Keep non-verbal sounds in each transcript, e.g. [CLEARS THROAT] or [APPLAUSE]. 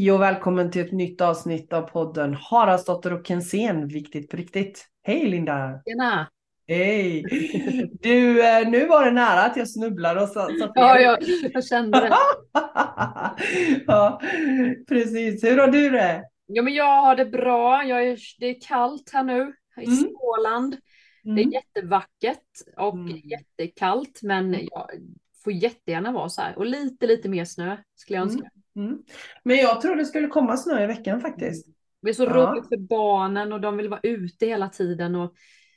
Hej och välkommen till ett nytt avsnitt av podden Haraldsdotter och Kensén, viktigt på riktigt. Hej Linda! Tjena! Hej! Du, eh, nu var det nära att jag snubblade och sa, sa Ja, jag, jag kände det. [LAUGHS] ja, precis. Hur har du det? Ja, men jag har det bra. Jag är, det är kallt här nu i Mm. Småland. Det är Mm. jättevackert och Mm. jättekallt, men jag får jättegärna vara så här. Och lite, lite mer snö skulle jag önska. Mm. Men jag tror det skulle komma snö i veckan faktiskt. Det är så Ja. roligt för barnen och de vill vara ute hela tiden. Och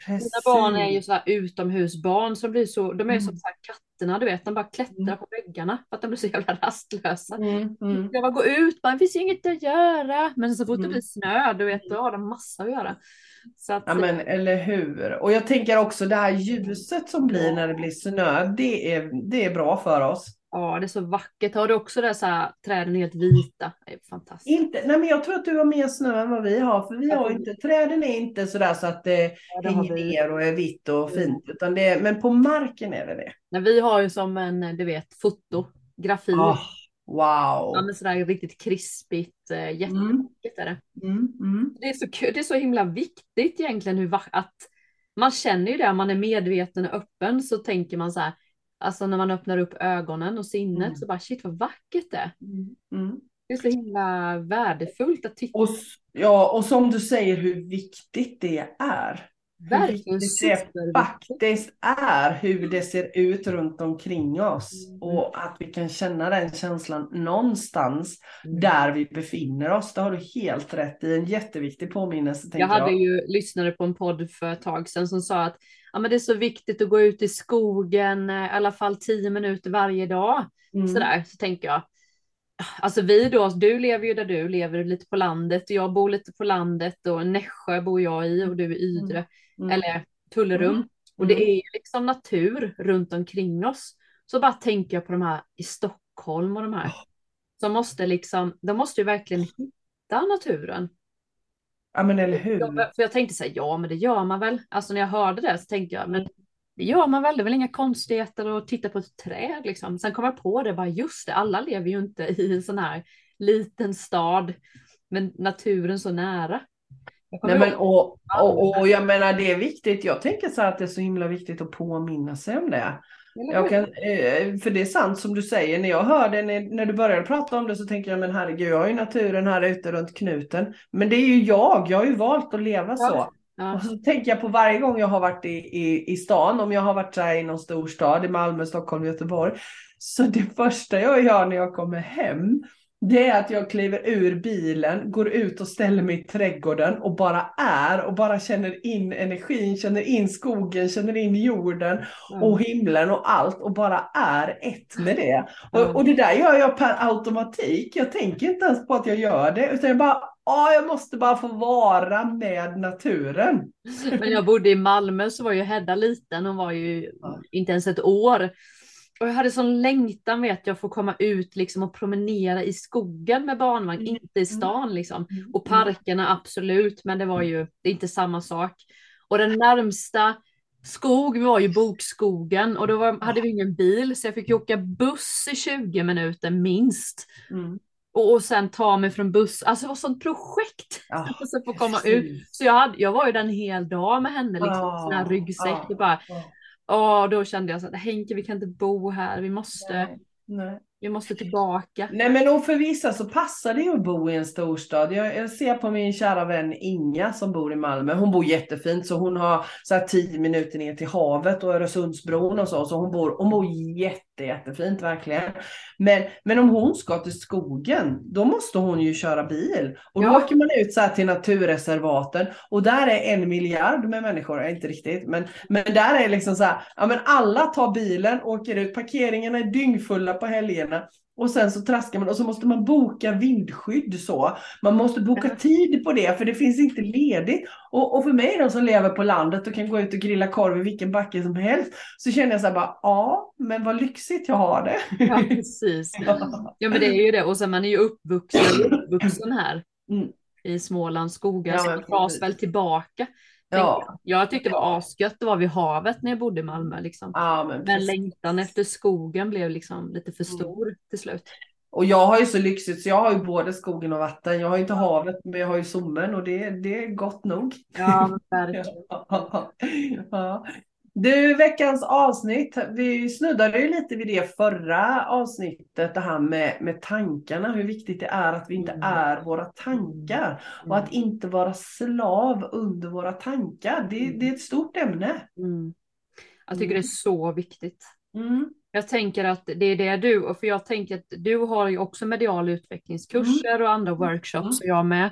mina barn är ju så här utomhusbarn, de, blir så, de är ju som Mm. så här katterna, du vet. De bara klättrar Mm. på väggarna för att de blir så jävla rastlösa. Mm, mm. Jag bara gå ut, bara, det finns inget att göra. Men så fort det Mm. blir snö, du vet, då har de massa att göra. Så att, Ja men eller hur. Och jag tänker också det här ljuset som blir när det blir snö, det är, det är bra för oss. Ja, det är så vackert. Har du också det så här, träden är helt vita? Det är fantastiskt. Inte, nej men jag tror att du har mer snö än vad vi har, för vi har inte, träden är inte sådär så att det Ja, det hänger ner och är vitt och Mm. fint, utan det men på marken är det det. Men vi har ju som en, du vet, fotografi. Ah, Ja, wow. men sådär riktigt krispigt, eh, Mm, jättevackert är det. mm, mm. Det är så det är så himla viktigt egentligen hur att man känner ju det, man är medveten och öppen så tänker man så här, alltså när man öppnar upp ögonen och sinnet Mm. så bara shit vad vackert det är. Mm. Det är så himla värdefullt att titta Och, ja, och som du säger hur viktigt det är. Verkligen det faktiskt är hur det ser ut runt omkring oss Mm. och att vi kan känna den känslan någonstans Mm. där vi befinner oss. Det har du helt rätt i. En jätteviktig påminnelse. Jag hade ju lyssnade på en podd för ett tag sedan som sa att ja, men det är så viktigt att gå ut i skogen eh, i alla fall tio minuter varje dag. Mm. Sådär, så tänker jag. Alltså vi då, du lever ju där du lever lite på landet och jag bor lite på landet och Nässjö bor jag i och du i Ydre Mm. Eller Tullerum. Mm. Och det Mm. är ju liksom natur runt omkring oss. Så bara tänker jag på de här i Stockholm och de här. Som måste liksom, de måste ju verkligen hitta naturen. Ja men eller hur. Ja, för jag tänkte säga ja men det gör man väl. Alltså när jag hörde det så tänkte jag men det gör man väl. Det är väl inga konstigheter att titta på ett träd liksom. Sen kom jag på det bara just det. Alla lever ju inte i en sån här liten stad. Men naturen så nära. Nej, men, och, och, och jag menar det är viktigt. Jag tänker så att det är så himla viktigt att påminna sig om det. Jag kan, eh, för det är sant som du säger, när jag hörde när, när du började prata om det så tänker jag men herregud jag har ju naturen här ute runt knuten. Men det är ju jag, jag har ju valt att leva Ja. så. Ja. Och så tänker jag på varje gång jag har varit i, i, i stan, om jag har varit så i någon storstad, i Malmö, Stockholm, Göteborg. Så det första jag gör när jag kommer hem, det är att jag kliver ur bilen, går ut och ställer mig i trädgården och bara är och bara känner in energin, känner in skogen, känner in jorden och himlen och allt och bara är ett med det. Och, och det där gör jag per automatik. Jag tänker inte ens på att jag gör det, utan jag bara, ja, jag måste bara få vara med naturen. Men jag bodde i Malmö så var ju Hedda liten, hon var ju inte ens ett år. Och jag hade sån längtan vet jag, att få komma ut liksom och promenera i skogen med barnvagn, Mm. inte i stan liksom. Och Mm. parkerna absolut, men det var ju det är inte samma sak. Och den närmsta skog var ju bokskogen och då var, hade vi ingen bil så jag fick åka buss i 20 minuter minst. Mm. Och, och sen ta mig från buss, alltså det var sånt projekt. Ja, [LAUGHS] Och så få komma precis. ut. Så jag, hade, jag var ju där en hel dag med henne, liksom, Ja, sån här ryggsäck. ja, och bara, ja. Och då kände jag så att Henke, vi kan inte bo här, vi måste, Nej, nej vi måste tillbaka. Nej men och för vissa så passar det ju att bo i en storstad. Jag, jag ser på min kära vän Inga som bor i Malmö. Hon bor jättefint så hon har så här tio minuter ner till havet och Öresundsbron och så. Så hon bor, hon bor jätte, jättefint verkligen. Men, men om hon ska till skogen då måste hon ju köra bil. Och då Ja. åker man ut så här till naturreservaten och där är en miljard med människor, inte riktigt, men, men där är liksom så här, ja men alla tar bilen, åker ut, parkeringarna är dyngfulla på helgerna. Och sen så traskar man och så måste man boka vindskydd så. Man måste boka Ja. tid på det för det finns inte ledigt. Och, och för mig då som lever på landet och kan gå ut och grilla korv i vilken backe som helst. Så känner jag så här bara, ja men vad lyxigt jag har det. Ja, precis. Ja, men det är ju det. Och sen man är ju uppvuxen, uppvuxen här Mm. i Smålands skogar, Ja, så man dras väl tillbaka. Ja. Jag. tyckte det var asgött att vara vid havet när jag bodde i Malmö. Liksom. Ja, men Men längtan efter skogen blev liksom lite för Mm. stor till slut. Och jag har ju så lyxigt så jag har ju både skogen och vatten. Jag har ju inte havet men jag har ju solen och det, det är gott nog. Ja, verkligen. [LAUGHS] ja. Du, veckans avsnitt, vi snuddade ju lite vid det förra avsnittet, det här med, med tankarna, hur viktigt det är att vi inte Mm. är våra tankar och att inte vara slav under våra tankar. Det, det är ett stort ämne. Mm. Jag tycker det är så viktigt. Mm. Jag tänker att det är det du, och för jag tänker att du har ju också mediala utvecklingskurser och andra workshops och jag med.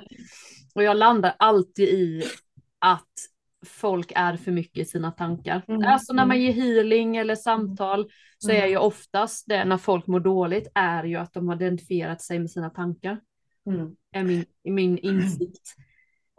Och jag landar alltid i att folk är för mycket i sina tankar. Mm, Alltså när man mm. ger healing eller samtal så är Mm. ju oftast det när folk mår dåligt är ju att de har identifierat sig med sina tankar. Mm. Är min, min insikt.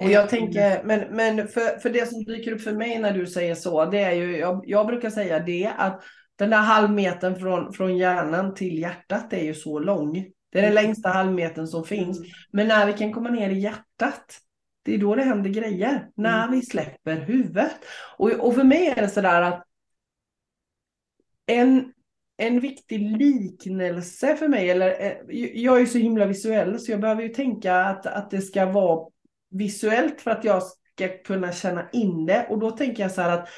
Och jag tänker, men, men för, för det som dyker upp för mig när du säger så, det är ju, jag, jag brukar säga det att den där halvmetern från, från hjärnan till hjärtat är ju så lång. Det är den Mm. längsta halvmetern som finns. Men när vi kan komma ner i hjärtat, det är då det händer grejer. När vi släpper huvudet. Och, och för mig är det sådär att en, en viktig liknelse för mig, eller eh, jag är ju så himla visuell så jag behöver ju tänka att, att det ska vara visuellt för att jag ska kunna känna in det. Och då tänker jag så här att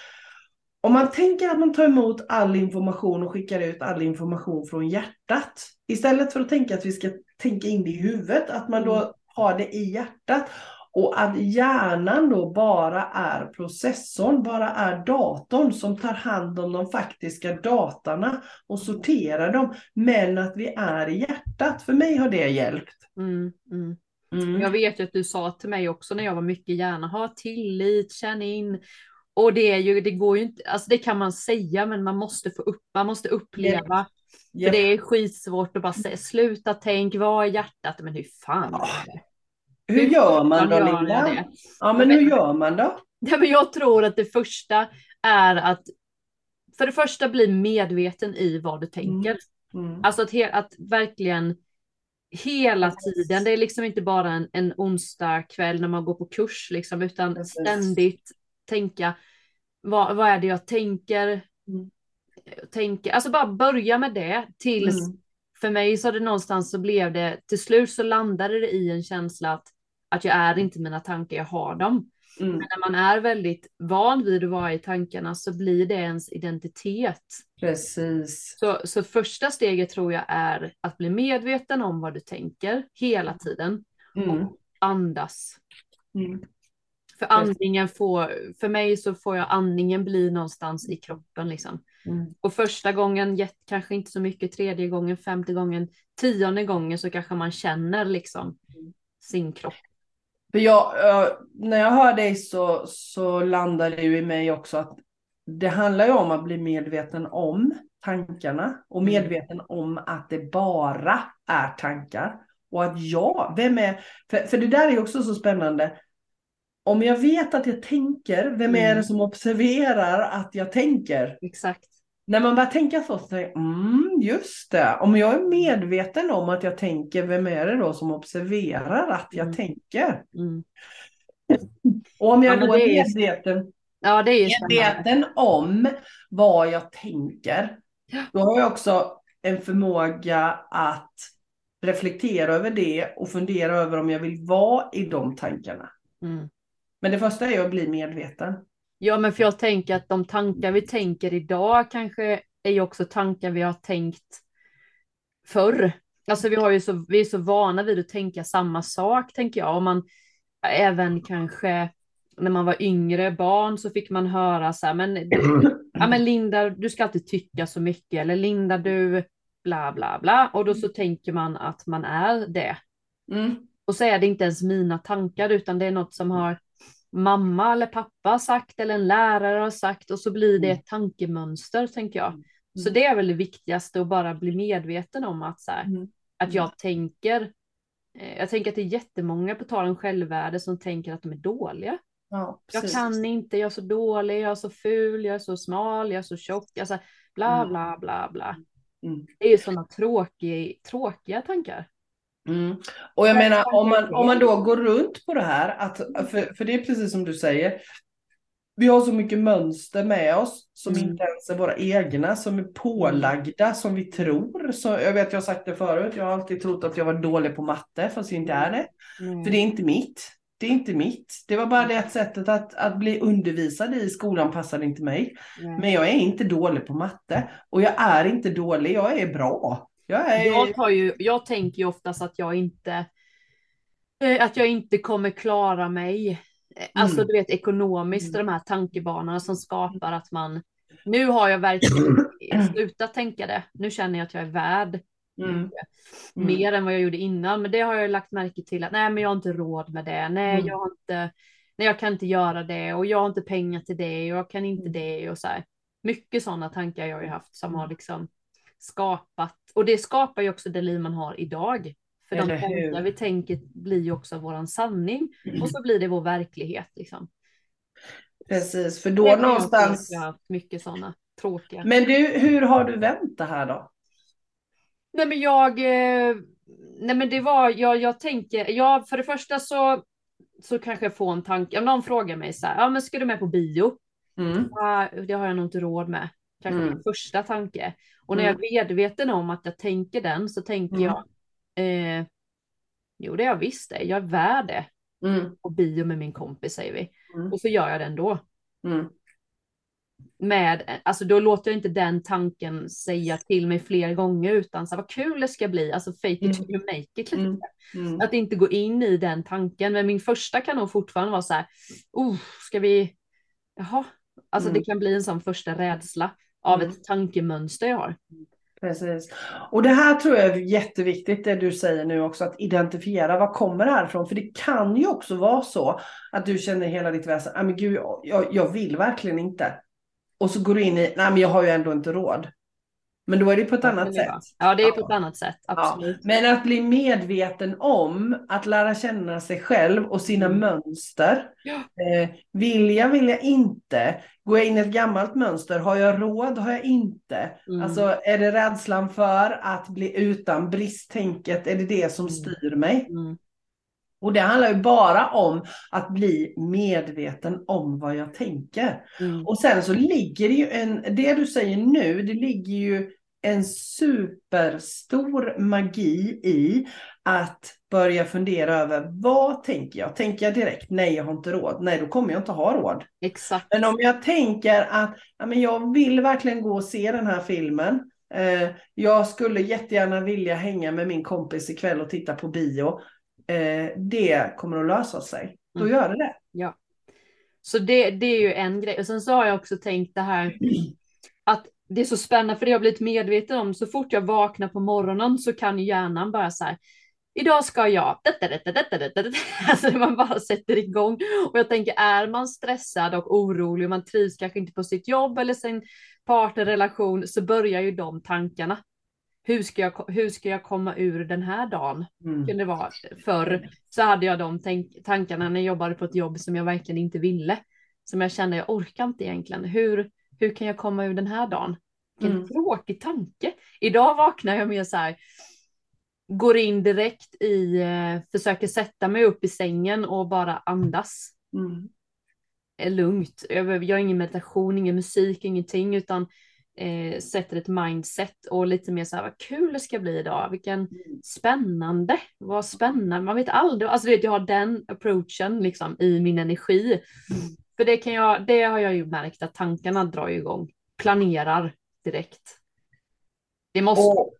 om man tänker att man tar emot all information och skickar ut all information från hjärtat. Istället för att tänka att vi ska tänka in det i huvudet, att man då har det i hjärtat. Och att hjärnan då bara är processorn, bara är datorn som tar hand om de faktiska datorna och sorterar dem. Men att vi är i hjärtat. För mig har det hjälpt. Mm, mm. Mm. Jag vet ju att du sa till mig också när jag var mycket gärna ha tillit, känn in. Och det är ju, det går ju inte, alltså det kan man säga men man måste få upp, man måste uppleva. För Japp. det är skitsvårt att bara säga sluta tänk, vad är hjärtat? Men hur fan är det? Hur gör man då Linda? Ja men hur gör man då? Ja, men jag tror att det första är att för det första bli medveten i vad du tänker. Mm. Alltså att, he- att verkligen hela tiden, det är liksom inte bara en, en onsdag kväll när man går på kurs liksom, utan Precis. ständigt tänka vad, vad är det jag tänker? Mm. tänker? Alltså bara börja med det tills Mm. för mig så det någonstans så blev det till slut så landade det i en känsla att, att jag är inte mina tankar, jag har dem. Mm. Men när man är väldigt van vid att vara i tankarna så blir det ens identitet. Precis. Så, så första steget tror jag är att bli medveten om vad du tänker hela tiden. Mm. Andas. Mm. För andningen får, för mig så får jag andningen bli någonstans i kroppen liksom. Mm. Och första gången, kanske inte så mycket, tredje gången, femte gången, tionde gången så kanske man känner liksom sin kropp. För jag, när jag hör dig så, så landar det ju i mig också att det handlar ju om att bli medveten om tankarna och Mm. medveten om att det bara är tankar. Och att jag, vem är, för, för det där är också så spännande. Om jag vet att jag tänker, vem är Mm. det som observerar att jag tänker? Exakt. När man börjar tänka så, så jag, mm, just det. Om jag är medveten om att jag tänker, vem är det då som observerar att jag Mm. tänker? Mm. [LAUGHS] Och om jag Ja, då är medveten, Ja, det är medveten om vad jag tänker, då har jag också en förmåga att reflektera över det och fundera över om jag vill vara i de tankarna. Mm. Men det första är att bli medveten. Ja, men för jag tänker att de tankar vi tänker idag kanske är ju också tankar vi har tänkt förr. Alltså vi, har ju så, vi är så vana vid att tänka samma sak, tänker jag. Och man även kanske när man var yngre barn så fick man höra så här, men, [CLEARS THROAT] ja, men Linda, du ska alltid tycka så mycket. Eller Linda, du bla bla bla. Och då så tänker man att man är det. Mm. Och så är det inte ens mina tankar utan det är något som har mamma eller pappa sagt eller en lärare har sagt och så blir det ett tankemönster tänker jag. Så det är väl det viktigaste att bara bli medveten om att, så här, Mm. att jag tänker. eh, Jag tänker att det är jättemånga på tal om självvärde som tänker att de är dåliga. Ja, Jag kan inte, jag är så dålig, jag är så ful, jag är så smal, jag är så tjock, alltså bla Mm. bla bla bla. Mm. Det är ju sådana tråkiga, tråkiga tankar. Mm. Och jag Men menar om man, om man det. då går runt på det här, att, för, för det är precis som du säger, vi har så mycket mönster med oss som Mm. inte ens är våra egna, som är pålagda, som vi tror. Så jag vet, jag har sagt det förut, jag har alltid trott att jag var dålig på matte, fast jag inte är det. Mm. För det är inte mitt. Det är inte mitt. Det var bara det att sättet att, att bli undervisad i skolan passade inte mig. Nej. Men jag är inte dålig på matte. Och jag är inte dålig, jag är bra. Jag är... Jag, tar ju, jag tänker ju oftast att jag inte eh, att jag inte kommer klara mig. Eh, Alltså Mm. du vet ekonomiskt och de här tankebanorna som skapar att man nu har jag verkligen [CLEARS THROAT] slutat tänka det. Nu känner jag att jag är värd Mm. Mm. mer än vad jag gjorde innan. Men det har jag lagt märke till att nej, men jag har inte råd med det. Nej, Mm. jag har inte. Nej, jag kan inte göra det och jag har inte pengar till det och jag kan inte Mm. det och så här. Mycket sådana tankar jag har ju haft som har liksom skapat och det skapar ju också det liv man har idag. För de Eller hur? tankar vi tänker blir ju också våran sanning och så blir det vår verklighet liksom. Precis, för då någonstans... Jag har haft mycket sådana tråkiga. Men du, hur har du vänt det här då? Nej men jag, eh, nej men det var, jag, jag tänker, ja för det första så, så kanske jag får en tanke, om någon frågar mig så här, ja men ska du med på bio? Mm. Ja, det har jag nog inte råd med. Kanske Mm. min första tanke. Och när jag är medveten om att jag tänker den så tänker Mm. jag, eh, jo det är jag visst det, jag är värd det. Mm. På bio med min kompis säger vi. Mm. Och så gör jag det ändå. Mm. Med, alltså då låter jag inte den tanken säga till mig fler gånger utan så här, vad kul det ska bli, alltså fake it Mm. till you make it lite. Mm. Mm. Att inte gå in i den tanken. Men min första kan nog fortfarande vara så här, oh, ska vi, jaha, alltså Mm. det kan bli en sån första rädsla av Mm. ett tankemönster jag har. Precis. Och det här tror jag är jätteviktigt det du säger nu också att identifiera vad kommer det här ifrån? För det kan ju också vara så att du känner hela ditt väsen, nej men gud jag, jag, jag vill verkligen inte. Och så går du in i, nej men jag har ju ändå inte råd. Men då är det på ett annat sätt. Ja, det är på Ja. ett annat sätt, absolut. Men att bli medveten om att lära känna sig själv och sina Mm. mönster. Ja. Eh, vill jag, vill jag inte? Går jag in i ett gammalt mönster? Har jag råd? Har jag inte? Mm. Alltså är det rädslan för att bli utan bristtänket? Är det det som Mm. styr mig? Mm. Och det handlar ju bara om att bli medveten om vad jag tänker. Mm. Och sen så ligger det ju en, det du säger nu, det ligger ju en superstor magi i att börja fundera över vad tänker jag? Tänker jag direkt, nej jag har inte råd, nej då kommer jag inte ha råd. Exakt. Men om jag tänker att ja, men jag vill verkligen gå och se den här filmen. Eh, jag skulle jättegärna vilja hänga med min kompis ikväll och titta på bio. Eh, det kommer att lösa sig. Då Mm. gör det det. Ja. Så det, det är ju en grej. Och sen så har jag också tänkt det här att det är så spännande för det har jag blivit medveten om. Så fort jag vaknar på morgonen så kan hjärnan bara så här. Idag ska jag. Alltså man bara sätter igång. Och jag tänker är man stressad och orolig och man trivs kanske inte på sitt jobb eller sin partnerrelation så börjar ju de tankarna. Hur ska jag, hur ska jag komma ur den här dagen? Mm. kunde vara förr så hade jag de tänk- tankarna när jag jobbade på ett jobb som jag verkligen inte ville. Som jag kände jag orkar inte egentligen. Hur, hur kan jag komma ur den här dagen? Vilken Mm. tråkig tanke. Idag vaknar jag med så här. Går in direkt i, eh, försöker sätta mig upp i sängen och bara andas. Mm. Är lugnt. Jag, jag har ingen meditation, ingen musik, ingenting utan eh, sätter ett mindset och lite mer så här vad kul det ska bli idag. Vilken spännande, vad spännande, man vet aldrig, alltså du vet jag har den approachen liksom i min energi. Mm. För det kan jag, det har jag ju märkt att tankarna drar igång, planerar direkt. Det måste, Och,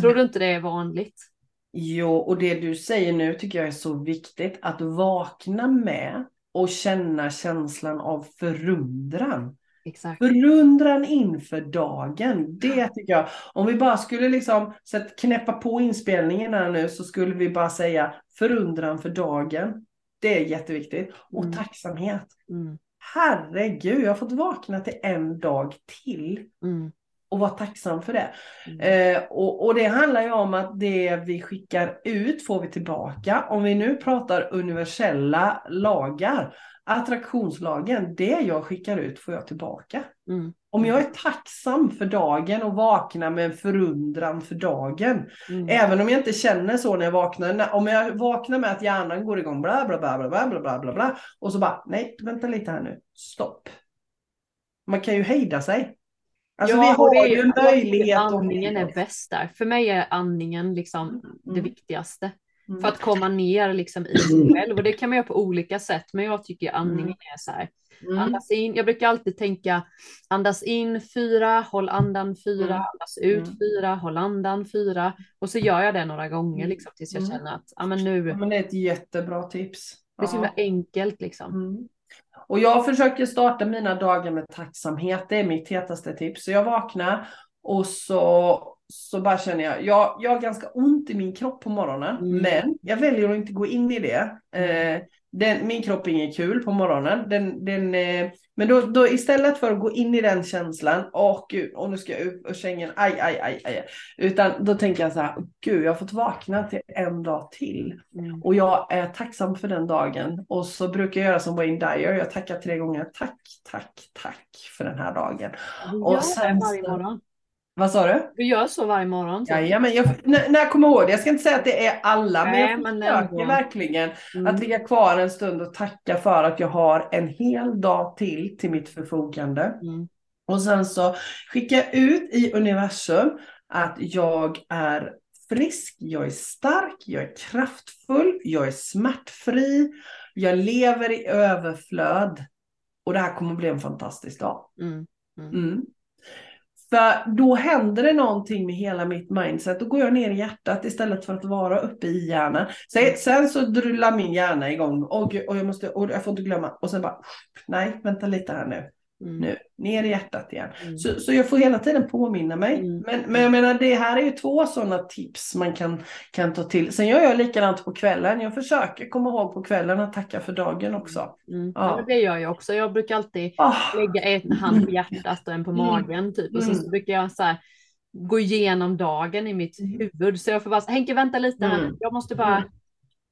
tror du inte det är vanligt? jo, och det du säger nu tycker jag är så viktigt. Att vakna med och känna känslan av förundran. Exakt. Förundran inför dagen. Det tycker jag. Om vi bara skulle liksom så att knäppa på inspelningen här nu så skulle vi bara säga förundran för dagen. Det är jätteviktigt. Och Mm. tacksamhet. Mm, Herregud, jag har fått vakna till en dag till. mm, Och vara tacksam för det. mm. Eh, och, och det handlar ju om att det vi skickar ut får vi tillbaka. Om vi nu pratar universella lagar, attraktionslagen, det jag skickar ut får jag tillbaka. Mm. Om jag är tacksam för dagen och vaknar med en förundran för dagen, mm. även om jag inte känner så när jag vaknar, om jag vaknar med att hjärnan går igång bla bla bla bla bla bla bla, bla och så bara nej, vänta lite här nu, stopp. Man kan ju hejda sig. Alltså ja, vi har det ju en möjlighet. Andningen är bäst där. För mig är andningen liksom mm. det viktigaste. Mm. För att komma ner liksom i sig själv. Och det kan man göra på olika sätt. Men jag tycker andningen är så här. Mm. Andas in. Jag brukar alltid tänka andas in fyra, håll andan fyra, Mm. andas ut Mm. fyra, håll andan fyra. Och så gör jag det några gånger Mm. liksom, tills jag Mm. känner att ah, men nu, Ja, men det är ett jättebra tips. det är så himla enkelt liksom. Mm. Och jag försöker starta mina dagar med tacksamhet. Det är mitt hetaste tips. Så jag vaknar och så, så bara känner jag, jag, jag har ganska ont i min kropp på morgonen. Mm. Men jag väljer att inte gå in i det. Eh, den, min kropp är inget kul på morgonen. Den, den, eh, men då, då istället för att gå in i den känslan, åh gud, och nu ska jag upp ur sängen, aj, aj, aj, aj. Utan då tänker jag så här, gud, jag har fått vakna till en dag till. Mm. Och jag är tacksam för den dagen. Och så brukar jag göra som Wayne Dyer. Jag tackar tre gånger. Tack, tack, tack för den här dagen. Du Och sen varje morgon. Vad sa du? Du gör så varje morgon. Så. Jajamän, jag, när, när jag kommer ihåg det. Jag ska inte säga att det är alla, men Nej, jag men försöker ändå. verkligen Mm. att ligga kvar en stund och tacka för att jag har en hel dag till till mitt förfogande. Mm. Och sen så skickar jag ut i universum att jag är frisk, jag är stark, jag är kraftfull, jag är smärtfri, jag lever i överflöd. Och det här kommer bli en fantastisk dag. Mm. Mm. För då händer det någonting med hela mitt mindset. Då går jag ner i hjärtat istället för att vara uppe i hjärnan. Sen, sen så drullar min hjärna igång och, och, jag måste, och jag får inte glömma. Och sen bara, nej, vänta lite här nu. Mm. Nu, ner i hjärtat igen. Mm. Så, så jag får hela tiden påminna mig. Mm. Men, men jag menar, det här är ju två sådana tips man kan, kan ta till. Sen gör jag likadant på kvällen. Jag försöker komma ihåg på kvällen att tacka för dagen också. Mm. Ja. Ja. men det gör jag också. Jag brukar alltid Ah, lägga en hand på hjärtat och en på Mm. magen typ. Och så Mm. brukar jag så här, gå igenom dagen i mitt huvud. Så jag får bara, så- Henke vänta lite här. Mm. Jag måste bara Mm.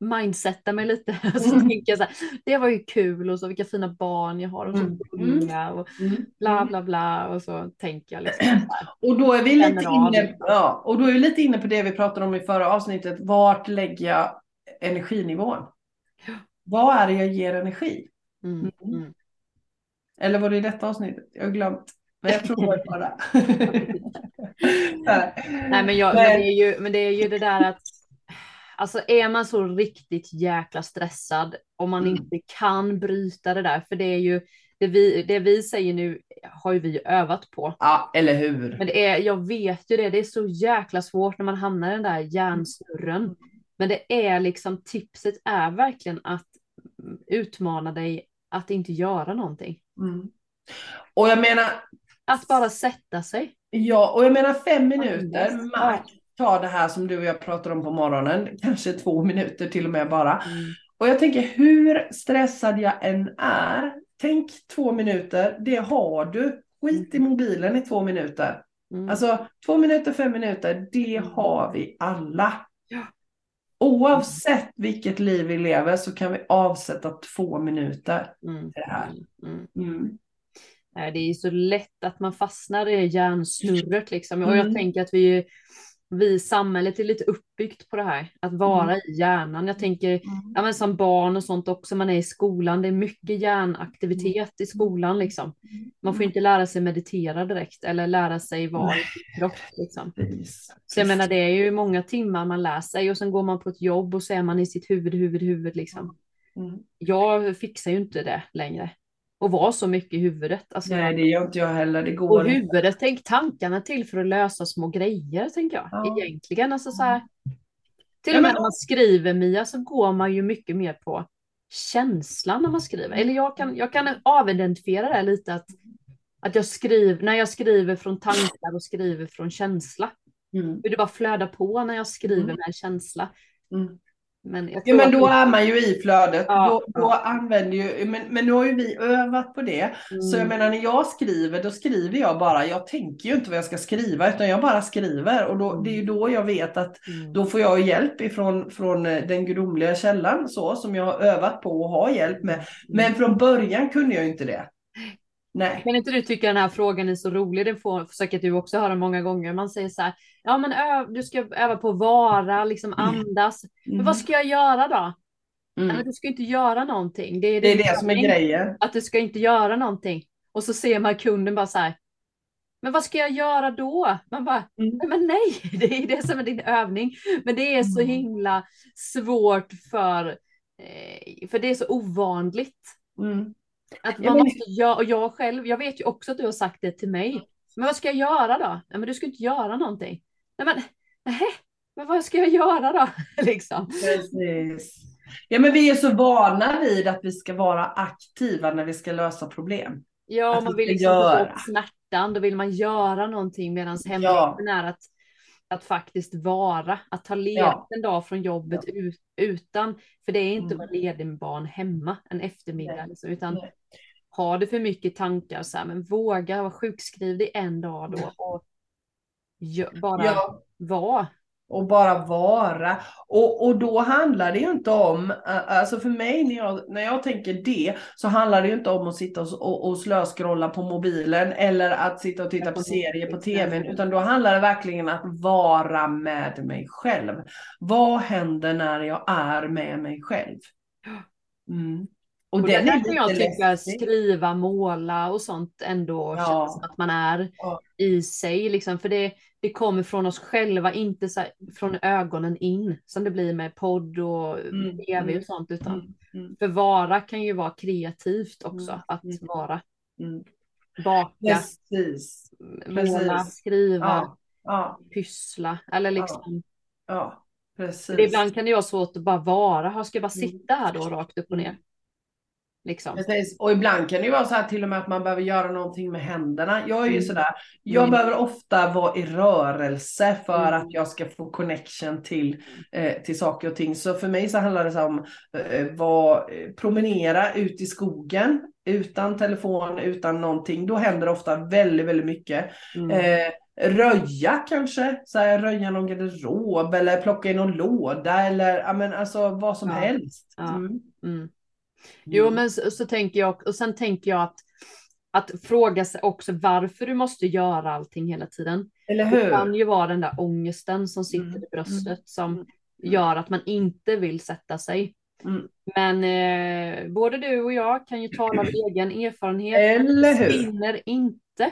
Mindsetta mig lite. Och [LAUGHS] så Mm. tänker jag så här, det var ju kul och så vilka fina barn jag har och så Mm. gulliga och mm. bla bla bla. Och så tänker jag liksom. [CLEARS THROAT] Och då är vi lite inne, ja, och då är vi lite inne på det vi pratade om i förra avsnittet. Vart lägger jag energinivån? Vad är det jag ger energi? Mm. Mm. Eller var det i detta avsnittet? Jag har glömt. Men jag tror det var bara. [LAUGHS] [LAUGHS] Nej men, jag, men, det är ju, men det är ju det där att Alltså är man så riktigt jäkla stressad och man Mm. inte kan bryta det där, för det är ju det vi, det vi säger nu har ju vi övat på. Ja, eller hur? Men det är, jag vet ju det, det är så jäkla svårt när man hamnar i den där hjärnsnurren. Men det är liksom, tipset är verkligen att utmana dig att inte göra någonting. Mm. Och jag menar, Att bara sätta sig. ja, och jag menar fem minuter max. Ta det här som du och jag pratar om på morgonen, kanske två minuter till och med bara. Mm. Och jag tänker hur stressad jag än är, tänk två minuter, det har du. Skit i mobilen i två minuter. Mm. Alltså två minuter, fem minuter, det har vi alla. Ja. Oavsett vilket liv vi lever så kan vi avsätta två minuter Mm. till det här. Mm. Mm. Det är ju så lätt att man fastnar i hjärnsnurret liksom. Och jag Mm. tänker att vi, vi samhället är lite uppbyggt på det här. Att vara i hjärnan. Jag tänker ja, men som barn och sånt också, man är i skolan. Det är mycket hjärnaktivitet i skolan liksom. Man får inte lära sig meditera direkt eller lära sig vara i kropp liksom. Så jag menar det är ju många timmar man lär sig och sen går man på ett jobb och så är man i sitt huvud, huvud, huvud liksom. Mm. Jag fixar ju inte det längre. Och vara så mycket i huvudet. Alltså, Nej, det gör inte jag heller. Det och går inte. huvudet, tänk tankarna till för att lösa små grejer, tänker jag. Ja. Egentligen, alltså så här. Till Ja, och med men- när man skriver, Mia, så går man ju mycket mer på känslan när man skriver. Eller jag kan, jag kan avidentifiera det lite att, att jag skriver, när jag skriver från tankar och skriver från känsla. Mm. Hur det bara flödar på när jag skriver Mm. med en känsla. Mm. Men Ja men då är man ju i flödet. Ja, då då använder ju, men, men nu har ju vi övat på det. Så jag Mm. menar när jag skriver, då skriver jag bara. Jag tänker ju inte vad jag ska skriva utan jag bara skriver. Och då, det är ju då jag vet att Mm. då får jag hjälp ifrån från eh, den gudomliga källan så som jag har övat på och har hjälp med. Men från början kunde jag ju inte det. Nej. Kan inte du tycka den här frågan är så rolig? Den får säkert du också höra många gånger. Man säger så här, ja men ö, du ska öva på att vara, liksom andas. Men Mm. vad ska jag göra då? Mm. men du ska inte göra någonting. Det är, Det är din det som är grejen. Att du ska inte göra någonting. Och så ser man kunden bara så här, men vad ska jag göra då? Man bara, Mm. nej men nej, [LAUGHS] det är det som är din övning. Men det är så Mm. himla svårt för, eh, för det är så ovanligt. Mm. Att man men- måste göra, och jag själv, jag vet ju också att du har sagt det till mig. Men vad ska jag göra då? Nej, men du ska inte göra någonting. Nej, men, nej, men vad ska jag göra då? [LAUGHS] liksom. Precis. Ja, men vi är så vana vid att vi ska vara aktiva när vi ska lösa problem. Ja, Att man vi vill liksom få göra. bort smärtan, då vill man göra någonting medan hemligheten är att, att faktiskt vara, att ta ledigt Ja. en dag från jobbet ut, utan, för det är inte Mm. att vara ledig med barn hemma en eftermiddag, Nej. liksom, utan Nej. har du för mycket tankar så här, men våga vara sjukskriven i en dag då och bara Ja, vara. och bara vara. Och, och då handlar det ju inte om, alltså för mig när jag, när jag tänker det, så handlar det ju inte om att sitta och, och, och slöskrolla på mobilen eller att sitta och titta på serier på tvn, utan då handlar det verkligen att vara med mig själv. Vad händer när jag är med mig själv? Mm. Och, Och den det är kan jag tycka, läskig. skriva, måla och sånt ändå Ja. känns som att man är Ja. i sig. Liksom. För det, det kommer från oss själva, inte så här, från ögonen in som det blir med podd och Mm, tv mm, och sånt. Utan Mm, mm, för vara kan ju vara kreativt också, Mm, att mm. vara. mm. Baka, Precis. måla, precis. skriva, Ja, ja, pyssla. Eller liksom, ja, precis. för ibland kan det vara svårt att bara vara. Ska jag bara Mm. sitta här då rakt upp och ner. Liksom. Precis. Och ibland kan det ju vara så här till och med att man behöver göra någonting med händerna. Jag är ju Mm. sådär, jag Mm. behöver ofta vara i rörelse för Mm. att jag ska få connection till, eh, till saker och ting. Så för mig så handlar det om eh, vad, eh, promenera ut i skogen utan telefon, utan någonting. Då händer det ofta väldigt, väldigt mycket. Mm. Eh, röja kanske, så här, röja någon garderob eller plocka i någon låda eller ja, men alltså vad som Ja. helst. Ja. Mm. Mm. Jo, men så, så tänker jag och sen tänker jag att att fråga sig också varför du måste göra allting hela tiden. Eller Det kan hur? ju vara den där ångesten som sitter Mm, i bröstet som mm, gör att man inte vill sätta sig. Mm. Men eh, både du och jag kan ju tala av [CLEARS THROAT] egen erfarenhet. Eller hur? försvinner inte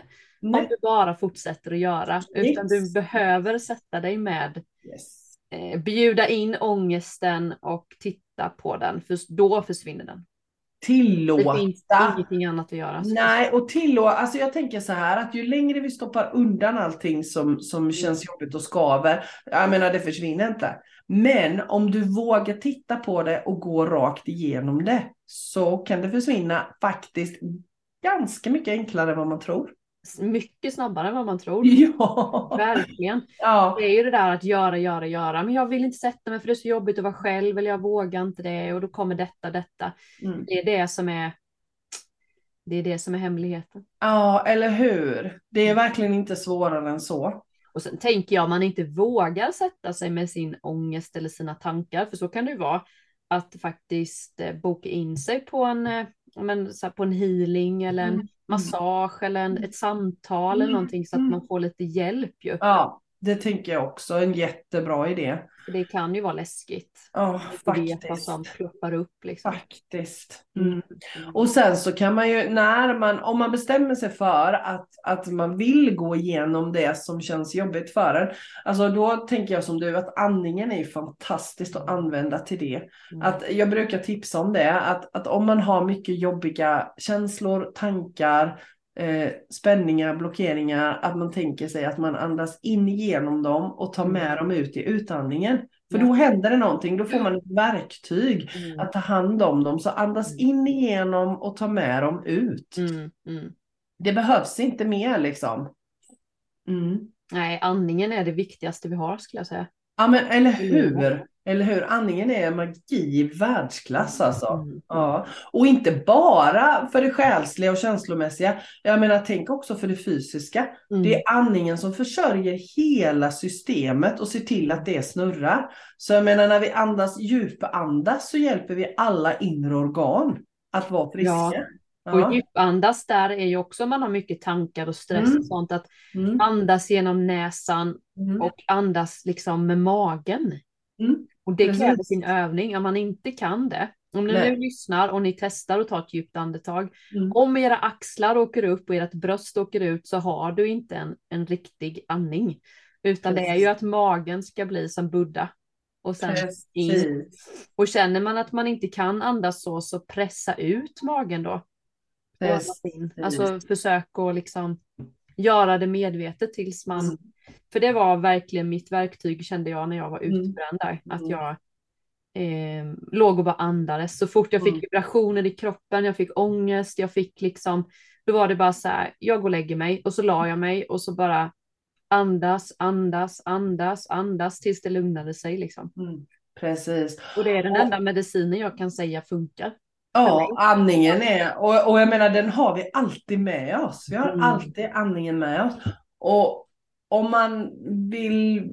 om Nej. du bara fortsätter att göra, utan du Yes. behöver sätta dig med, Yes. Eh, bjuda in ångesten och titta på den, för då försvinner den. Det Tillåta. finns ingenting annat att göra. Nej, och tillåta. Alltså jag tänker så här att ju längre vi stoppar undan allting som, som känns jobbigt och skaver, jag menar det försvinner inte. Men om du vågar titta på det och gå rakt igenom det så kan det försvinna faktiskt ganska mycket enklare än vad man tror. Mycket snabbare än vad man tror. [LAUGHS] Ja. Verkligen. ja. Det är ju det där att göra, göra, göra. Men jag vill inte sätta mig för det är så jobbigt att vara själv eller jag vågar inte det och då kommer detta, detta. Mm. Det är det som är det är det som är hemligheten. Ja, eller hur? Det är verkligen inte svårare än så. Och sen tänker jag om man inte vågar sätta sig med sin ångest eller sina tankar, för så kan det ju vara, att faktiskt eh, boka in sig på en, eh, men, så på en healing eller en Mm. massage eller en, ett samtal eller Mm. någonting så att Mm. man får lite hjälp ju. Ja, det tänker jag också. En jättebra idé. Det kan ju vara läskigt. Ja, att inte veta vad faktiskt. som ploppar upp liksom. Faktiskt. Mm. Och sen så kan man ju, när man, om man bestämmer sig för att, att man vill gå igenom det som känns jobbigt för en, alltså då tänker jag som du att andningen är ju fantastiskt att använda till det. Mm. Att jag brukar tipsa om det, att, att om man har mycket jobbiga känslor, tankar, eh, spänningar, blockeringar, att man tänker sig att man andas in igenom dem och tar med dem ut i utandningen. För då händer det någonting, då får man ett verktyg Mm. att ta hand om dem. Så andas in igenom och ta med dem ut. Mm, mm. Det behövs inte mer liksom. Mm. Nej, andningen är det viktigaste vi har skulle jag säga. Ja men eller hur? Eller hur? Andningen är magi i världsklass alltså. Mm. Ja. Och inte bara för det själsliga och känslomässiga. Jag menar tänk också för det fysiska. Mm. Det är andningen som försörjer hela systemet och ser till att det snurrar. Så jag menar när vi andas djupandas så hjälper vi alla inre organ att vara friska. Ja. Och Ja. djupandas där är ju också om man har mycket tankar och stress Mm. och sånt att Mm. andas genom näsan Mm. och andas liksom med magen. Mm. Och det Precis. kräver sin övning. Om man inte kan det, om ni Nej. nu lyssnar och ni testar att ta ett djupt andetag. Mm. Om era axlar åker upp och ert bröst åker ut så har du inte en, en riktig andning. Utan det är Precis. ju att magen ska bli som Buddha. Och sen in. Precis. Och känner man att man inte kan andas så, så pressa ut magen då. Alltså försök att liksom göra det medvetet tills man Mm. För det var verkligen mitt verktyg kände jag när jag var Mm. utbränd där. Att Mm. jag eh, låg och bara andades. Så fort jag fick Mm. vibrationer i kroppen, jag fick ångest, jag fick liksom, då var det bara så här, jag går och lägger mig och så la jag mig och så bara andas, andas, andas, andas tills det lugnade sig liksom. Mm. Precis. Och det är den Och- enda medicinen jag kan säga funkar. Ja, andningen är, och, och jag menar den har vi alltid med oss. Vi har Mm. alltid andningen med oss. Och om man vill,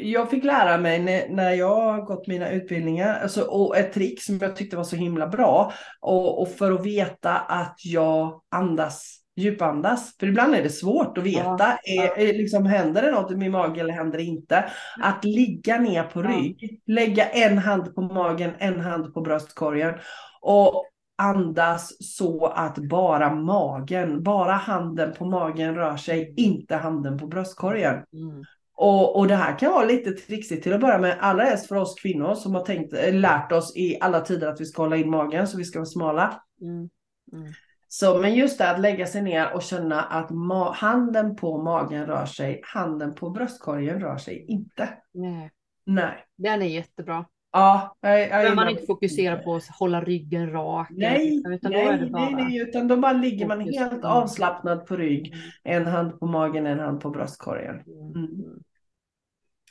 jag fick lära mig när, jag gått mina utbildningar, alltså, och ett trick som jag tyckte var så himla bra. Och, och för att veta att jag andas, djupandas. För ibland är det svårt att veta, Ja, är, är, liksom, händer det något i min mage eller händer det inte? Att ligga ner på rygg, lägga en hand på magen, en hand på bröstkorgen och andas så att bara magen, bara handen på magen rör sig, inte handen på bröstkorgen. Mm. Och, och det här kan vara lite trixigt till att börja med, allra helst för oss kvinnor som har tänkt, eh, lärt oss i alla tider att vi ska hålla in magen så vi ska vara smala. Mm. Mm. Så, men just det att lägga sig ner och känna att handen på magen rör sig, handen på bröstkorgen rör sig inte. Nej, Nej. den är jättebra. Ja, jag, jag man inte fokusera på att hålla ryggen rak. Nej, utan då nej, bara... nej, nej, utan då bara ligger man helt Mm. avslappnad på rygg. En hand på magen, en hand på bröstkorgen. Mm. Mm.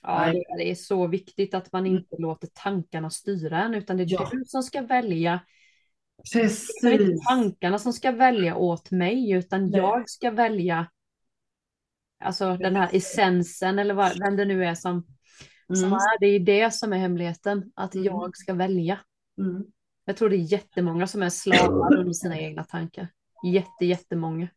Ja, det är så viktigt att man inte låter tankarna styra en, utan det är Ja. du som ska välja. Det är inte Precis. tankarna som ska välja åt mig, utan Nej. jag ska välja alltså den här essensen eller vad vem det nu är som, Mm. är. Det är det som är hemligheten, att Mm. jag ska välja. Mm. Jag tror det är jättemånga som är slavar under sina egna tankar. Jätte, jättemånga.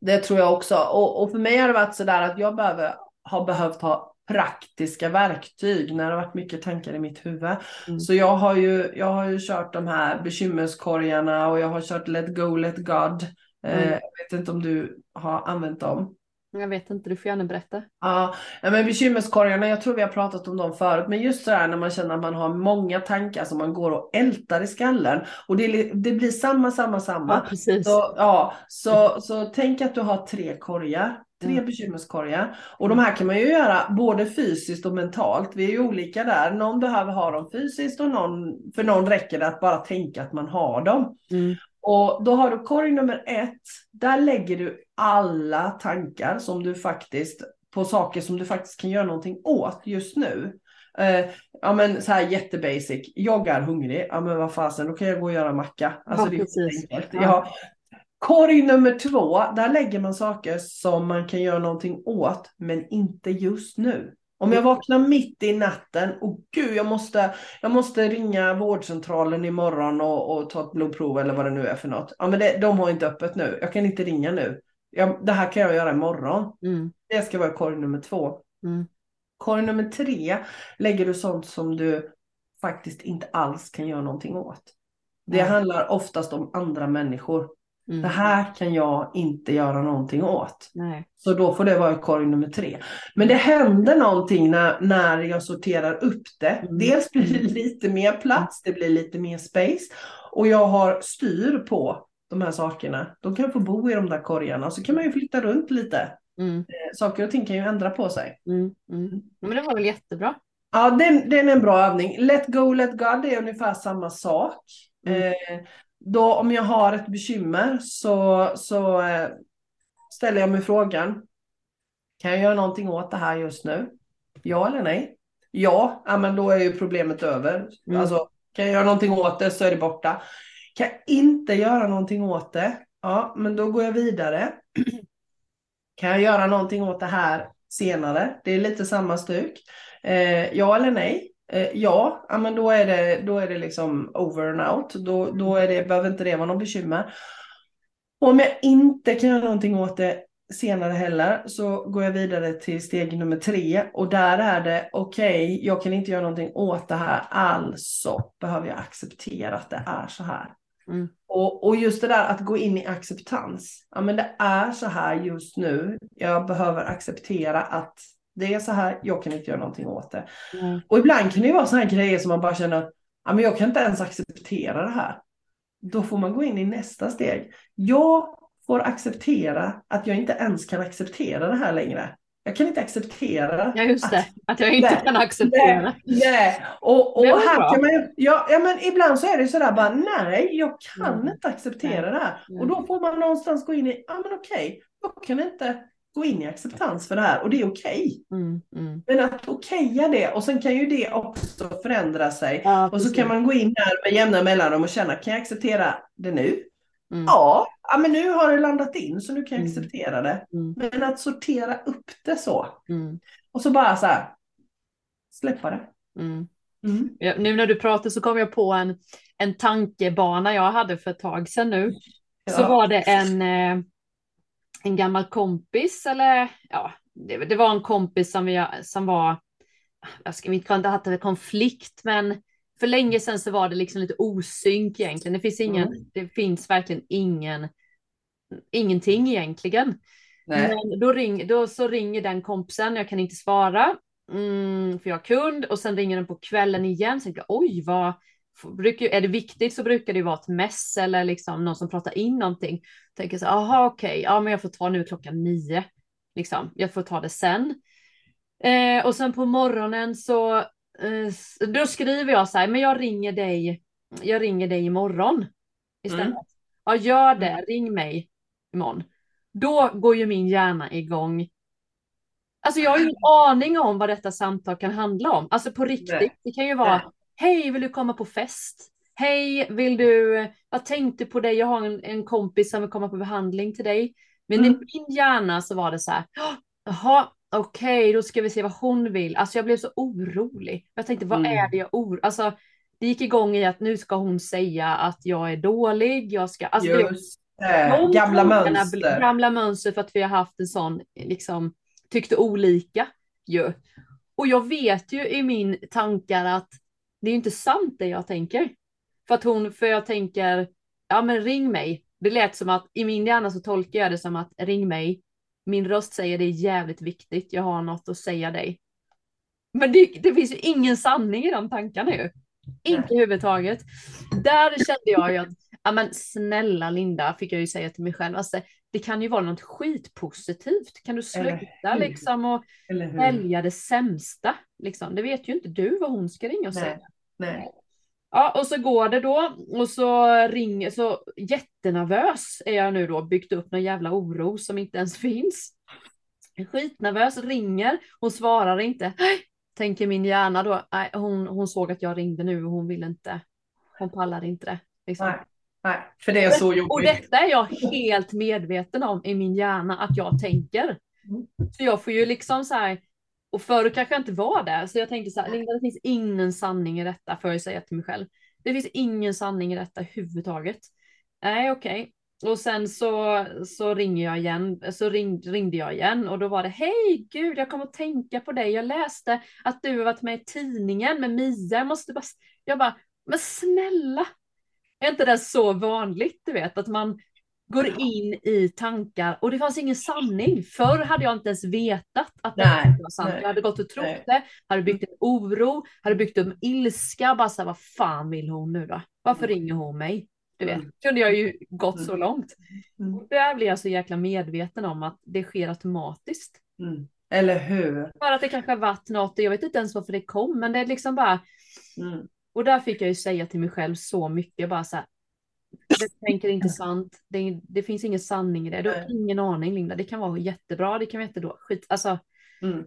Det tror jag också. Och, och för mig har det varit sådär att jag behöver, har behövt ha praktiska verktyg när det har varit mycket tankar i mitt huvud. Mm. Så jag har, ju, jag har ju kört de här bekymmerskorgarna och jag har kört Let Go, Let God. Eh, Mm. jag vet inte om du har använt dem. Jag vet inte, du får gärna berätta. Ja, men bekymmerskorgarna, jag tror vi har pratat om dem förut, men just sådär när man känner att man har många tankar som man går och ältar i skallen och det, det blir samma, samma, samma. Ja, precis. Så, ja, så, så tänk att du har tre korgar, tre Mm. bekymmerskorgar. Och de här kan man ju göra både fysiskt och mentalt. Vi är ju olika där. Någon behöver ha dem fysiskt och någon, för någon räcker det att bara tänka att man har dem. Mm. Och då har du korg nummer ett. Där lägger du alla tankar som du faktiskt på saker som du faktiskt kan göra någonting åt just nu. Eh, ja men så här jättebasic. Jag är hungrig. Ja men vad fasen, då kan jag gå och göra macka. Alltså Ja, det är precis. enkelt. Ja. Ja. Korg nummer två, där lägger man saker som man kan göra någonting åt, men inte just nu. Om jag vaknar mitt i natten och gud, jag måste, jag måste ringa vårdcentralen imorgon och, och ta ett blodprov eller vad det nu är för något. Ja, men det, de har inte öppet nu. Jag kan inte ringa nu. Jag, det här kan jag göra imorgon. Mm. Det ska vara korg nummer två. Mm. Korg nummer tre lägger du sånt som du faktiskt inte alls kan göra någonting åt. Det Ja. handlar oftast om andra människor. Mm. Det här kan jag inte göra någonting åt. Nej. Så då får det vara korg nummer tre. Men det händer någonting när, när jag sorterar upp det. Mm. Dels blir det lite mer plats, det blir lite mer space. Och jag har styr på de här sakerna. Då kan jag få bo i de där korgarna. Så kan man ju flytta runt lite. Mm. Eh, Saker och ting kan ju ändra på sig. Mm. Mm. Men det var väl jättebra. Ja, den, den är en bra övning. Let go, let God det är ungefär samma sak. Mm. Eh, då om jag har ett bekymmer så, så eh, ställer jag mig frågan. Kan jag göra någonting åt det här just nu? Ja eller nej? Ja, ja men då är ju problemet över. Mm. Alltså, kan jag göra någonting åt det så är det borta. Kan jag inte göra någonting åt det? Ja, men då går jag vidare. [CLEARS THROAT] Kan jag göra någonting åt det här senare? Det är lite samma stuk. Eh, ja eller nej? Eh, ja, ja, men då är det, då är det liksom over and out. Då, då är det, behöver inte det vara något bekymmer. Om jag inte kan göra någonting åt det senare heller så går jag vidare till steg nummer tre och där är det okej, okay, jag kan inte göra någonting åt det här, alltså behöver jag acceptera att det är så här. Mm. Och, och just det där att gå in i acceptans. Ja men det är så här just nu. Jag behöver acceptera att det är så här, jag kan inte göra någonting åt det. Mm. Och ibland kan det vara sådana här grejer som man bara känner, ja men jag kan inte ens acceptera det här. Då får man gå in i nästa steg. Jag får acceptera att jag inte ens kan acceptera det här längre. Jag kan inte acceptera. Ja just det, att, att jag inte nej, kan acceptera. Nej, nej. och, och här bra. kan man ja, ja men ibland så är det sådär bara nej, jag kan mm. inte acceptera det här. Mm. Och då får man någonstans gå in i, ja men okej, jag kan inte gå in i acceptans för det här och det är okej. Mm, mm. Men att okeja det och sen kan ju det också förändra sig. Ja, och så kan man gå in där med jämna mellanrum och känna, kan jag acceptera det nu? Mm. Ja, ja, men nu har det landat in så nu kan jag mm. acceptera det. Mm. Men att sortera upp det så. Mm. Och så bara så här, släppa det. Mm. Ja, nu när du pratar så kom jag på en, en tankebana jag hade för ett tag sedan nu. Ja. Så var det en, eh, en gammal kompis, eller ja, det, det var en kompis som, vi, som var, jag ska inte haft en konflikt, men för länge sedan så var det liksom lite osynk egentligen. Det finns ingen, mm. det finns verkligen ingen, ingenting egentligen. Nej. Men då, ring, då så ringer den kompisen, jag kan inte svara, mm, för jag har kund, och sen ringer den på kvällen igen, så jag, oj vad, brukar, är det viktigt så brukar det vara ett mess eller liksom någon som pratar in någonting. Tänker så, aha okej, okay, ja men jag får ta nu klockan nio, liksom, jag får ta det sen. Eh, och sen på morgonen så då skriver jag så här, men jag ringer dig, jag ringer dig imorgon istället. Mm. Ja, gör det, mm. ring mig imorgon. Då går ju min hjärna igång. Alltså jag har ingen aning om vad detta samtal kan handla om. Alltså på riktigt, Nej. det kan ju vara, hej vill du komma på fest? Hej, vill du, vad tänkte på dig? Jag har en, en kompis som vill komma på behandling till dig. Men mm. i min hjärna så var det så här, jaha, okej, okay, då ska vi se vad hon vill. Alltså jag blev så orolig. Jag tänkte, vad mm. är det jag oroar Alltså det gick igång i att nu ska hon säga att jag är dålig. Jag ska, alltså, Just det, gamla mönster. Gamla mönster för att vi har haft en sån, liksom, tyckte olika ju. Och jag vet ju i min tankar att det är inte sant det jag tänker. För att hon, för jag tänker, ja men ring mig. Det lät som att i min hjärna så tolkar jag det som att ring mig min röst säger det är jävligt viktigt, jag har något att säga dig. Men det, det finns ju ingen sanning i de tankarna ju. Inte överhuvudtaget. Där kände jag ju att, ja men snälla Linda, fick jag ju säga till mig själv, alltså, det kan ju vara något skitpositivt. Kan du sluta liksom och välja det sämsta? Liksom. Det vet ju inte du vad hon ska ringa och säga. Nej. Ja, och så går det då och så ringer, så jättenervös är jag nu då, byggt upp någon jävla oro som inte ens [LAUGHS] finns. Skitnervös, ringer, hon svarar inte. Tänker min hjärna då, nej, hon, hon såg att jag ringde nu och hon vill inte, hon pallar inte det. Liksom. Nej, nej, för det är så jobbigt. Och detta är jag helt medveten om i min hjärna att jag tänker. Mm. Så jag får ju liksom så här, och förut kanske jag inte var det. Så jag tänkte så här, Linda, det finns ingen sanning i detta, för att säga till mig själv. Det finns ingen sanning i detta överhuvudtaget. Nej, okej. Okay. Och sen så, så ringer jag igen, så ring, ringde jag igen och då var det hej gud, jag kommer att tänka på dig. Jag läste att du har varit med i tidningen med Mia. Jag måste bara, jag bara, men snälla. Är inte det så vanligt, du vet, att man går in i tankar och det fanns ingen sanning. Förr hade jag inte ens vetat att det nej, var sant. Nej, jag hade gått och trott nej. det, hade byggt en oro, hade byggt upp en ilska. Bara så här, vad fan vill hon nu då? Varför mm. ringer hon mig? Du vet, mm. kunde jag ju gått så mm. långt. Mm. Och där blir jag så jäkla medveten om att det sker automatiskt. Mm. Eller hur? För att det kanske varit något, jag vet inte ens varför det kom, men det är liksom bara. Mm. Och där fick jag ju säga till mig själv så mycket, bara så här, det tänker inte sant. Det, det, finns ingen sanning i det. Du har ingen aning Linda. Det kan vara jättebra, det kan vara jättedåligt. Skit, alltså. Mm.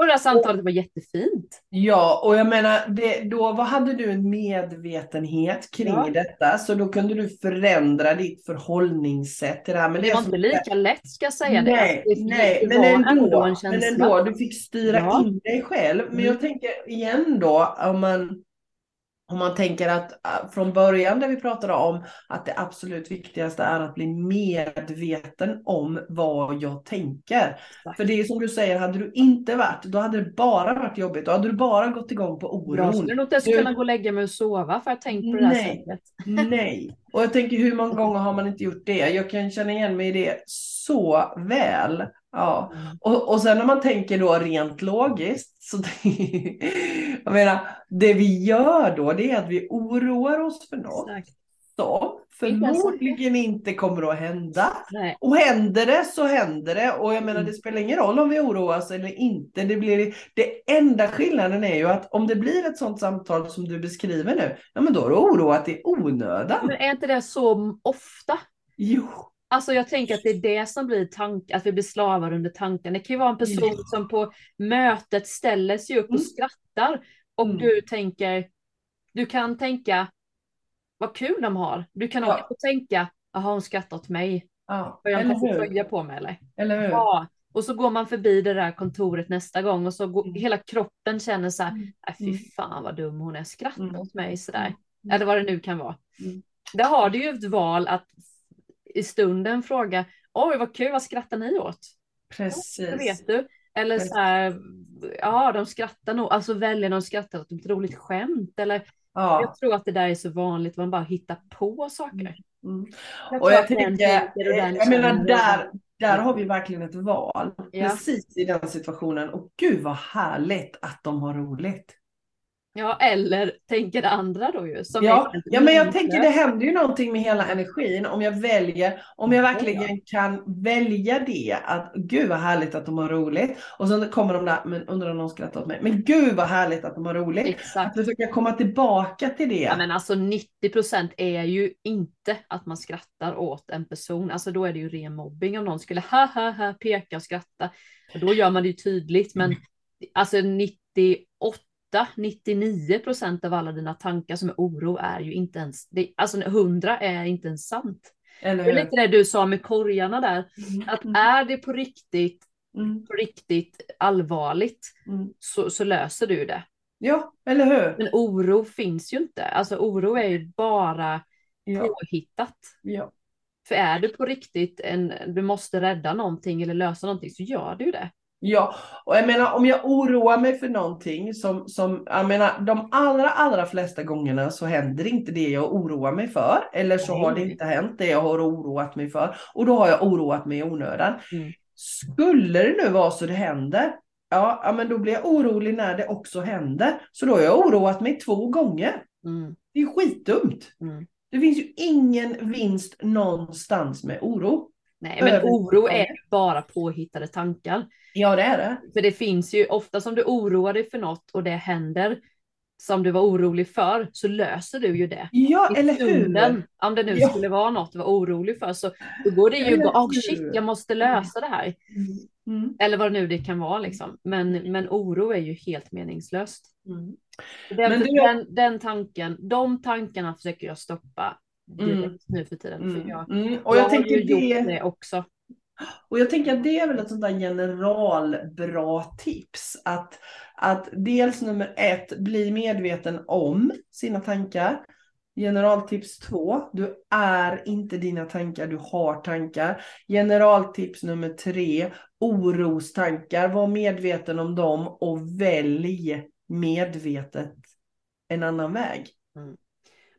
Och det här samtalet var jättefint. Ja, och jag menar, det, då vad hade du en medvetenhet kring ja. detta, så då kunde du förändra ditt förhållningssätt till det här. Men det, det var inte lika lätt ska jag säga. Nej, det. nej men, ändå, ändå en men ändå, du fick styra ja. in dig själv. Men mm. jag tänker igen då, om man om man tänker att äh, från början där vi pratade om att det absolut viktigaste är att bli medveten om vad jag tänker. Exakt. För det är som du säger, hade du inte varit, då hade det bara varit jobbigt. Då hade du bara gått igång på Jag oron. skulle nog inte ens kunna gå och lägga mig och sova för att tänka på det där Nej. sättet. Nej. Och jag tänker hur många gånger har man inte gjort det? Jag kan känna igen mig i det så väl. Ja. Mm. Och, och sen när man tänker då rent logiskt, så [LAUGHS] jag menar, det vi gör då det är att vi oroar oss för något Exakt. som förmodligen inte kommer att hända. Nej. Och händer det så händer det. Och jag menar Mm. det spelar ingen roll om vi oroar oss eller inte. Det, blir, det enda skillnaden är ju att om det blir ett sånt samtal som du beskriver nu, ja men då har du oroat i onödan. Men är inte det så ofta? Jo. Alltså jag tänker att det är det som blir tank, att vi blir slavar under tanken. Det kan ju vara en person Ja. som på mötet ställer sig upp och Mm. skrattar och Mm. du tänker, du kan tänka, vad kul de har. Du kan Ja. också tänka, jaha hon skrattar åt mig. Ja, Har jag hur? tröja på mig eller? Eller hur? Ja. Och så går man förbi det där kontoret nästa gång och så går, Mm. hela kroppen känner så här, Mm. "Nej, fy Mm. fan vad dum hon är, skrattar Mm. åt mig sådär. Mm. Eller vad det nu kan vara. Mm. Där har du ju ett val att i stunden fråga, oj vad kul, vad skrattar ni åt? Precis. vet du. Eller Precis. så här, ja de skrattar nog, alltså väljer de skrattar åt ett roligt skämt. Eller Ja. jag tror att det där är så vanligt, man bara hittar på saker. Mm. Jag Och jag tänker, den jag menar där, där har vi verkligen ett val. Ja. Precis i den situationen. Och gud vad härligt att de har roligt. Ja, eller tänker det andra då ju. Ja, ja, men jag tänker det händer ju någonting med hela energin om jag väljer, om jag verkligen kan välja det att gud vad härligt att de har roligt och så kommer de där, men undrar om någon skrattar åt mig, men gud vad härligt att de har roligt. Exakt. Att försöka komma tillbaka till det. Ja, men alltså 90% är ju inte att man skrattar åt en person. Alltså då är det ju ren mobbing om någon skulle ha ha ha peka och skratta. Och då gör man det ju tydligt. Men alltså 98 99% av alla dina tankar som är oro är ju inte ens, det, alltså 100 är inte ens sant. Eller Det är hur? lite det du sa med korgarna där. Att Mm, är det på riktigt, mm, på riktigt allvarligt mm. så, så löser du det. Ja, eller hur? Men oro finns ju inte. Alltså oro är ju bara Ja, påhittat. ja. För är du på riktigt en, du måste rädda någonting eller lösa någonting så gör du det. Ja, och jag menar om jag oroar mig för någonting som, som jag menar de allra, allra flesta gångerna så händer inte det jag oroar mig för. Eller så Nej. har det inte hänt det jag har oroat mig för. Och då har jag oroat mig i onödan. Mm. Skulle det nu vara så det händer, ja, ja men då blir jag orolig när det också händer. Så då har jag oroat mig två gånger. Mm, Det är skitdumt. mm. Det finns ju ingen vinst någonstans med oro. Nej, men oro är bara påhittade tankar. Ja, det är det. För det finns ju ofta som du oroar dig för något och det händer som du var orolig för så löser du ju det. Ja, I eller hur? stunden, om det nu Ja. skulle vara något du var orolig för så då går det ju Eller att oh hur? shit jag måste lösa det här. Mm. Mm. Eller vad det nu det kan vara liksom. Men, men oro är ju helt meningslöst. Mm. Den, du- den, den tanken, de tankarna försöker jag stoppa direkt Mm. nu för tiden. För Mm. jag, Mm. Och jag jag har ju tänker gjort det, det också och jag tänker att det är väl ett sånt där generalbra tips. Att, att dels nummer ett, bli medveten om sina tankar. Generaltips två, du är inte dina tankar, du har tankar. Generaltips nummer tre, orostankar, var medveten om dem och välj medvetet en annan väg. Mm.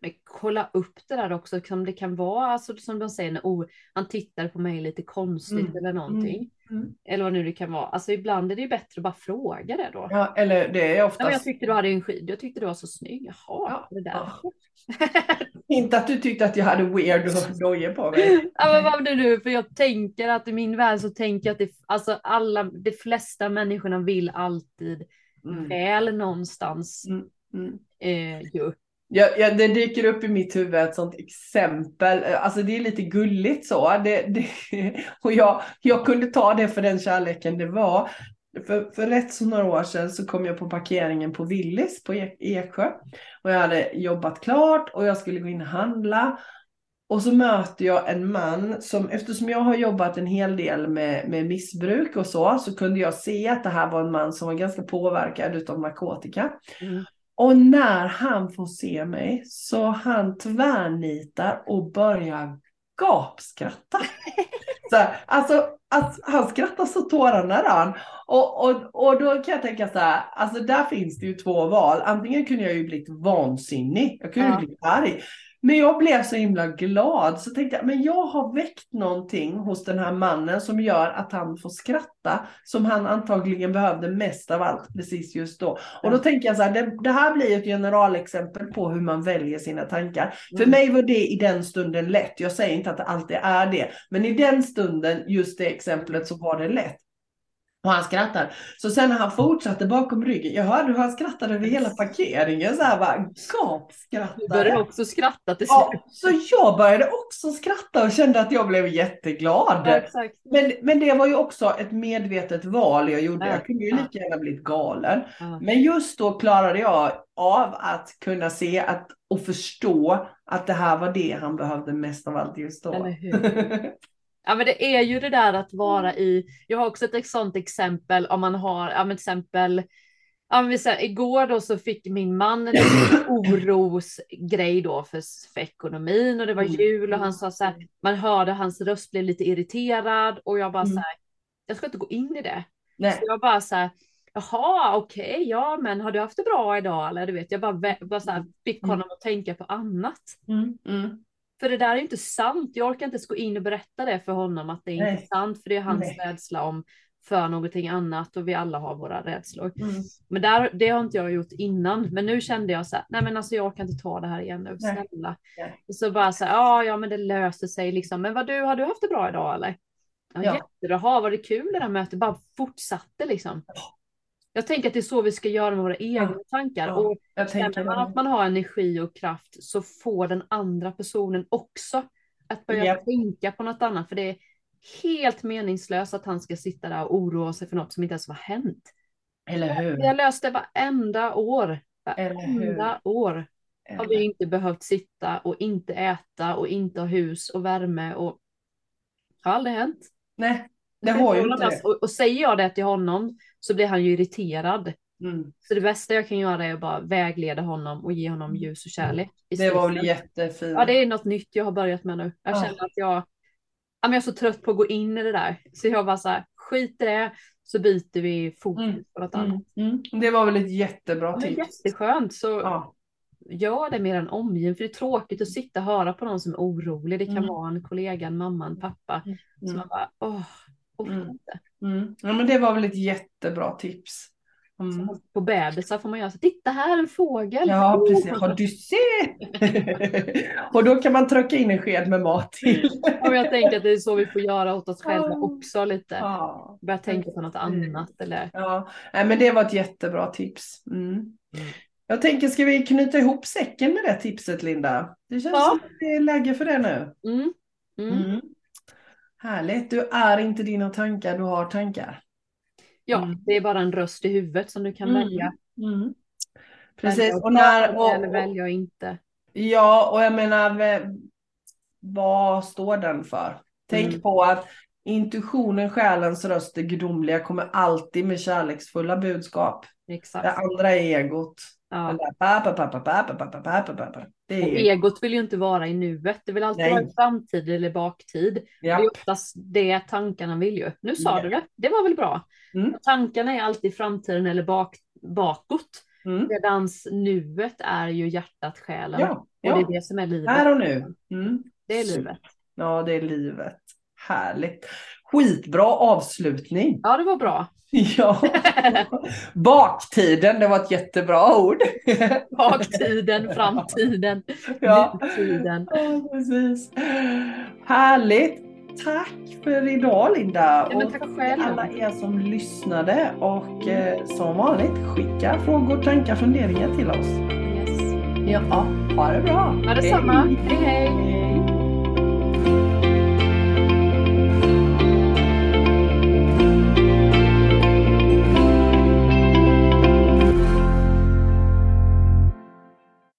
Men kolla upp det där också, som det kan vara, alltså, som de säger, när oh, han tittar på mig lite konstigt Mm, eller någonting. mm. Eller vad nu det kan vara. Alltså ibland är det ju bättre att bara fråga det då. Ja, eller det är Ja, oftast... men jag tyckte du hade en skid, jag tyckte du var så snygg. Jaha, Ja, det där. ja. [LAUGHS] Inte att du tyckte att jag hade weird dojor på mig. Ja men vad det nu, för jag tänker att i min värld så tänker jag att det, alltså alla, de flesta människorna vill alltid Mm. väl någonstans. Mm. Mm. Eh, ju. Ja, ja, det dyker upp i mitt huvud ett sånt exempel. Alltså det är lite gulligt så. Det, det, [LAUGHS] och jag, jag kunde ta det för den kärleken det var. För, för rätt så några år sedan så kom jag på parkeringen på Willys på e- Eksjö. Och jag hade jobbat klart och jag skulle gå in och handla. Och så möter jag en man som, eftersom jag har jobbat en hel del med, med missbruk och så, så kunde jag se att det här var en man som var ganska påverkad utav narkotika. Mm. Och när han får se mig så han tvärnitar och börjar gapskratta. [LAUGHS] Så, alltså, alltså, han skrattar så tårarna rann. Och, och, och då kan jag tänka så här, alltså där finns det ju två val. Antingen kunde jag ju blivit vansinnig, jag kunde Ja. ju blivit arg. Men jag blev så himla glad så tänkte jag, men jag har väckt någonting hos den här mannen som gör att han får skratta, som han antagligen behövde mest av allt precis just då. Och då tänker jag så här, det, det här blir ett generalexempel på hur man väljer sina tankar. För Mm. mig var det i den stunden lätt, jag säger inte att det alltid är det, men i den stunden, just det exemplet, så var det lätt. Och han skrattar. Så sen när han fortsatte bakom ryggen, jag hörde hur han skrattade över hela parkeringen, så här bara Du gapskrattade. började också skratta till Ja, slut. så jag började också skratta och kände att jag blev jätteglad. Ja. Men, men det var ju också ett medvetet val jag gjorde. Ja, Jag kunde ju ja. lika gärna blivit galen. Ja. Men just då klarade jag av att kunna se att, och förstå att det här var det han behövde mest av allt just då. [LAUGHS] Ja men det är ju det där att vara i, jag har också ett sånt exempel om man har, ja men exempel, ja men säger, igår då så fick min man en [CLEARS THROAT] orosgrej då för, för ekonomin och det var Mm. jul och han sa så här, man hörde hans röst blev lite irriterad och jag bara Mm. så här, jag ska inte gå in i det. Nej. Så jag bara så här, jaha okej, ja men har du haft det bra idag eller du vet, jag bara, bara så här, fick Mm. honom att tänka på annat. Mm, mm. För det där är inte sant. Jag orkar inte ens gå in och berätta det för honom att det är Nej. inte sant. För det är hans Nej. rädsla om för någonting annat och vi alla har våra rädslor. Mm. Men där, det har inte jag gjort innan. Men nu kände jag så här, nej men alltså jag kan inte ta det här igen nu, snälla. Nej. Och så bara så här, ja ja men det löser sig liksom. Men vad du, har du haft det bra idag eller? Ja, Ja. jättebra, ha, var det kul det där mötet? Bara fortsatte liksom. Jag tänker att det är så vi ska göra med våra egna tankar. Ja, Och Jag Känner man det. att man har energi och kraft så får den andra personen också att börja Japp. tänka på något annat. För det är helt meningslöst att han ska sitta där och oroa sig för något som inte ens har hänt. Eller hur? Vi har löst det varenda år. Varenda år har vi inte behövt sitta och inte äta och inte ha hus och värme och har aldrig hänt. Nej, det har ju inte det. Och, och säger jag det till honom så blir han ju irriterad. Mm. Så det bästa jag kan göra är att bara vägleda honom och ge honom ljus och kärlek. Det var väl jättefint. Ja, det är något nytt jag har börjat med nu. Jag Ja. känner att jag, jag är så trött på att gå in i det där. Så jag bara så här, skit i det, så byter vi fokus Mm. på något annat. Mm. Mm. Det var väl ett jättebra tips. jätteskönt, så Ja. gör det med en omgivning. För det är tråkigt att sitta och höra på någon som är orolig. Det kan Mm. vara en kollega, en mamma, en pappa. Så Mm. man bara, åh, Mm. Mm. Ja, men det var väl ett jättebra tips. Mm. På bebisar får man göra så, titta här en fågel. Ja, precis. Har du sett? [LAUGHS] och då kan man trycka in en sked med mat till. Ja, jag tänker att det är så vi får göra åt oss själva också lite. Ja. Börja tänka på något annat eller Ja, nej, men det var ett jättebra tips. Mm. Jag tänker, ska vi knyta ihop säcken med det tipset Linda? Det känns Ja. som att det är läge för det nu. Mm. Mm. Mm. Härligt, du är inte dina tankar, du har tankar. Ja, Mm. det är bara en röst i huvudet som du kan Mm. välja. Mm. Precis, och när... och, eller välja inte. ja, och jag menar, vad står den för? Tänk Mm. på att intuitionen, själens röst, det gudomliga kommer alltid med kärleksfulla budskap. Exakt. Det andra är egot. Ja. Är... Och egot vill ju inte vara i nuet, det vill alltid Nej. vara framtid eller baktid. Ja. Det är oftast det tankarna vill ju. Nu sa ja. du det, det var väl bra. Mm. Tankarna är alltid framtiden eller bak, bakåt. Mm. Medans nuet är ju hjärtat, själen. Ja, ja. Och det är det som är livet. Här och nu. Mm. Det är livet. Ja, det är livet. Härligt. Skitbra avslutning. Ja, det var bra. [LAUGHS] Ja. Baktiden, det var ett jättebra ord. [LAUGHS] Baktiden, framtiden, [LAUGHS] Ja. nutiden. Ja, precis. Härligt. Tack för idag Linda. Ja, och tack själv. alla er som lyssnade. Och eh, som vanligt, skicka frågor, tankar, funderingar till oss. Yes. Ja, ha det bra. Ja, detsamma. Hej, hej. Hej.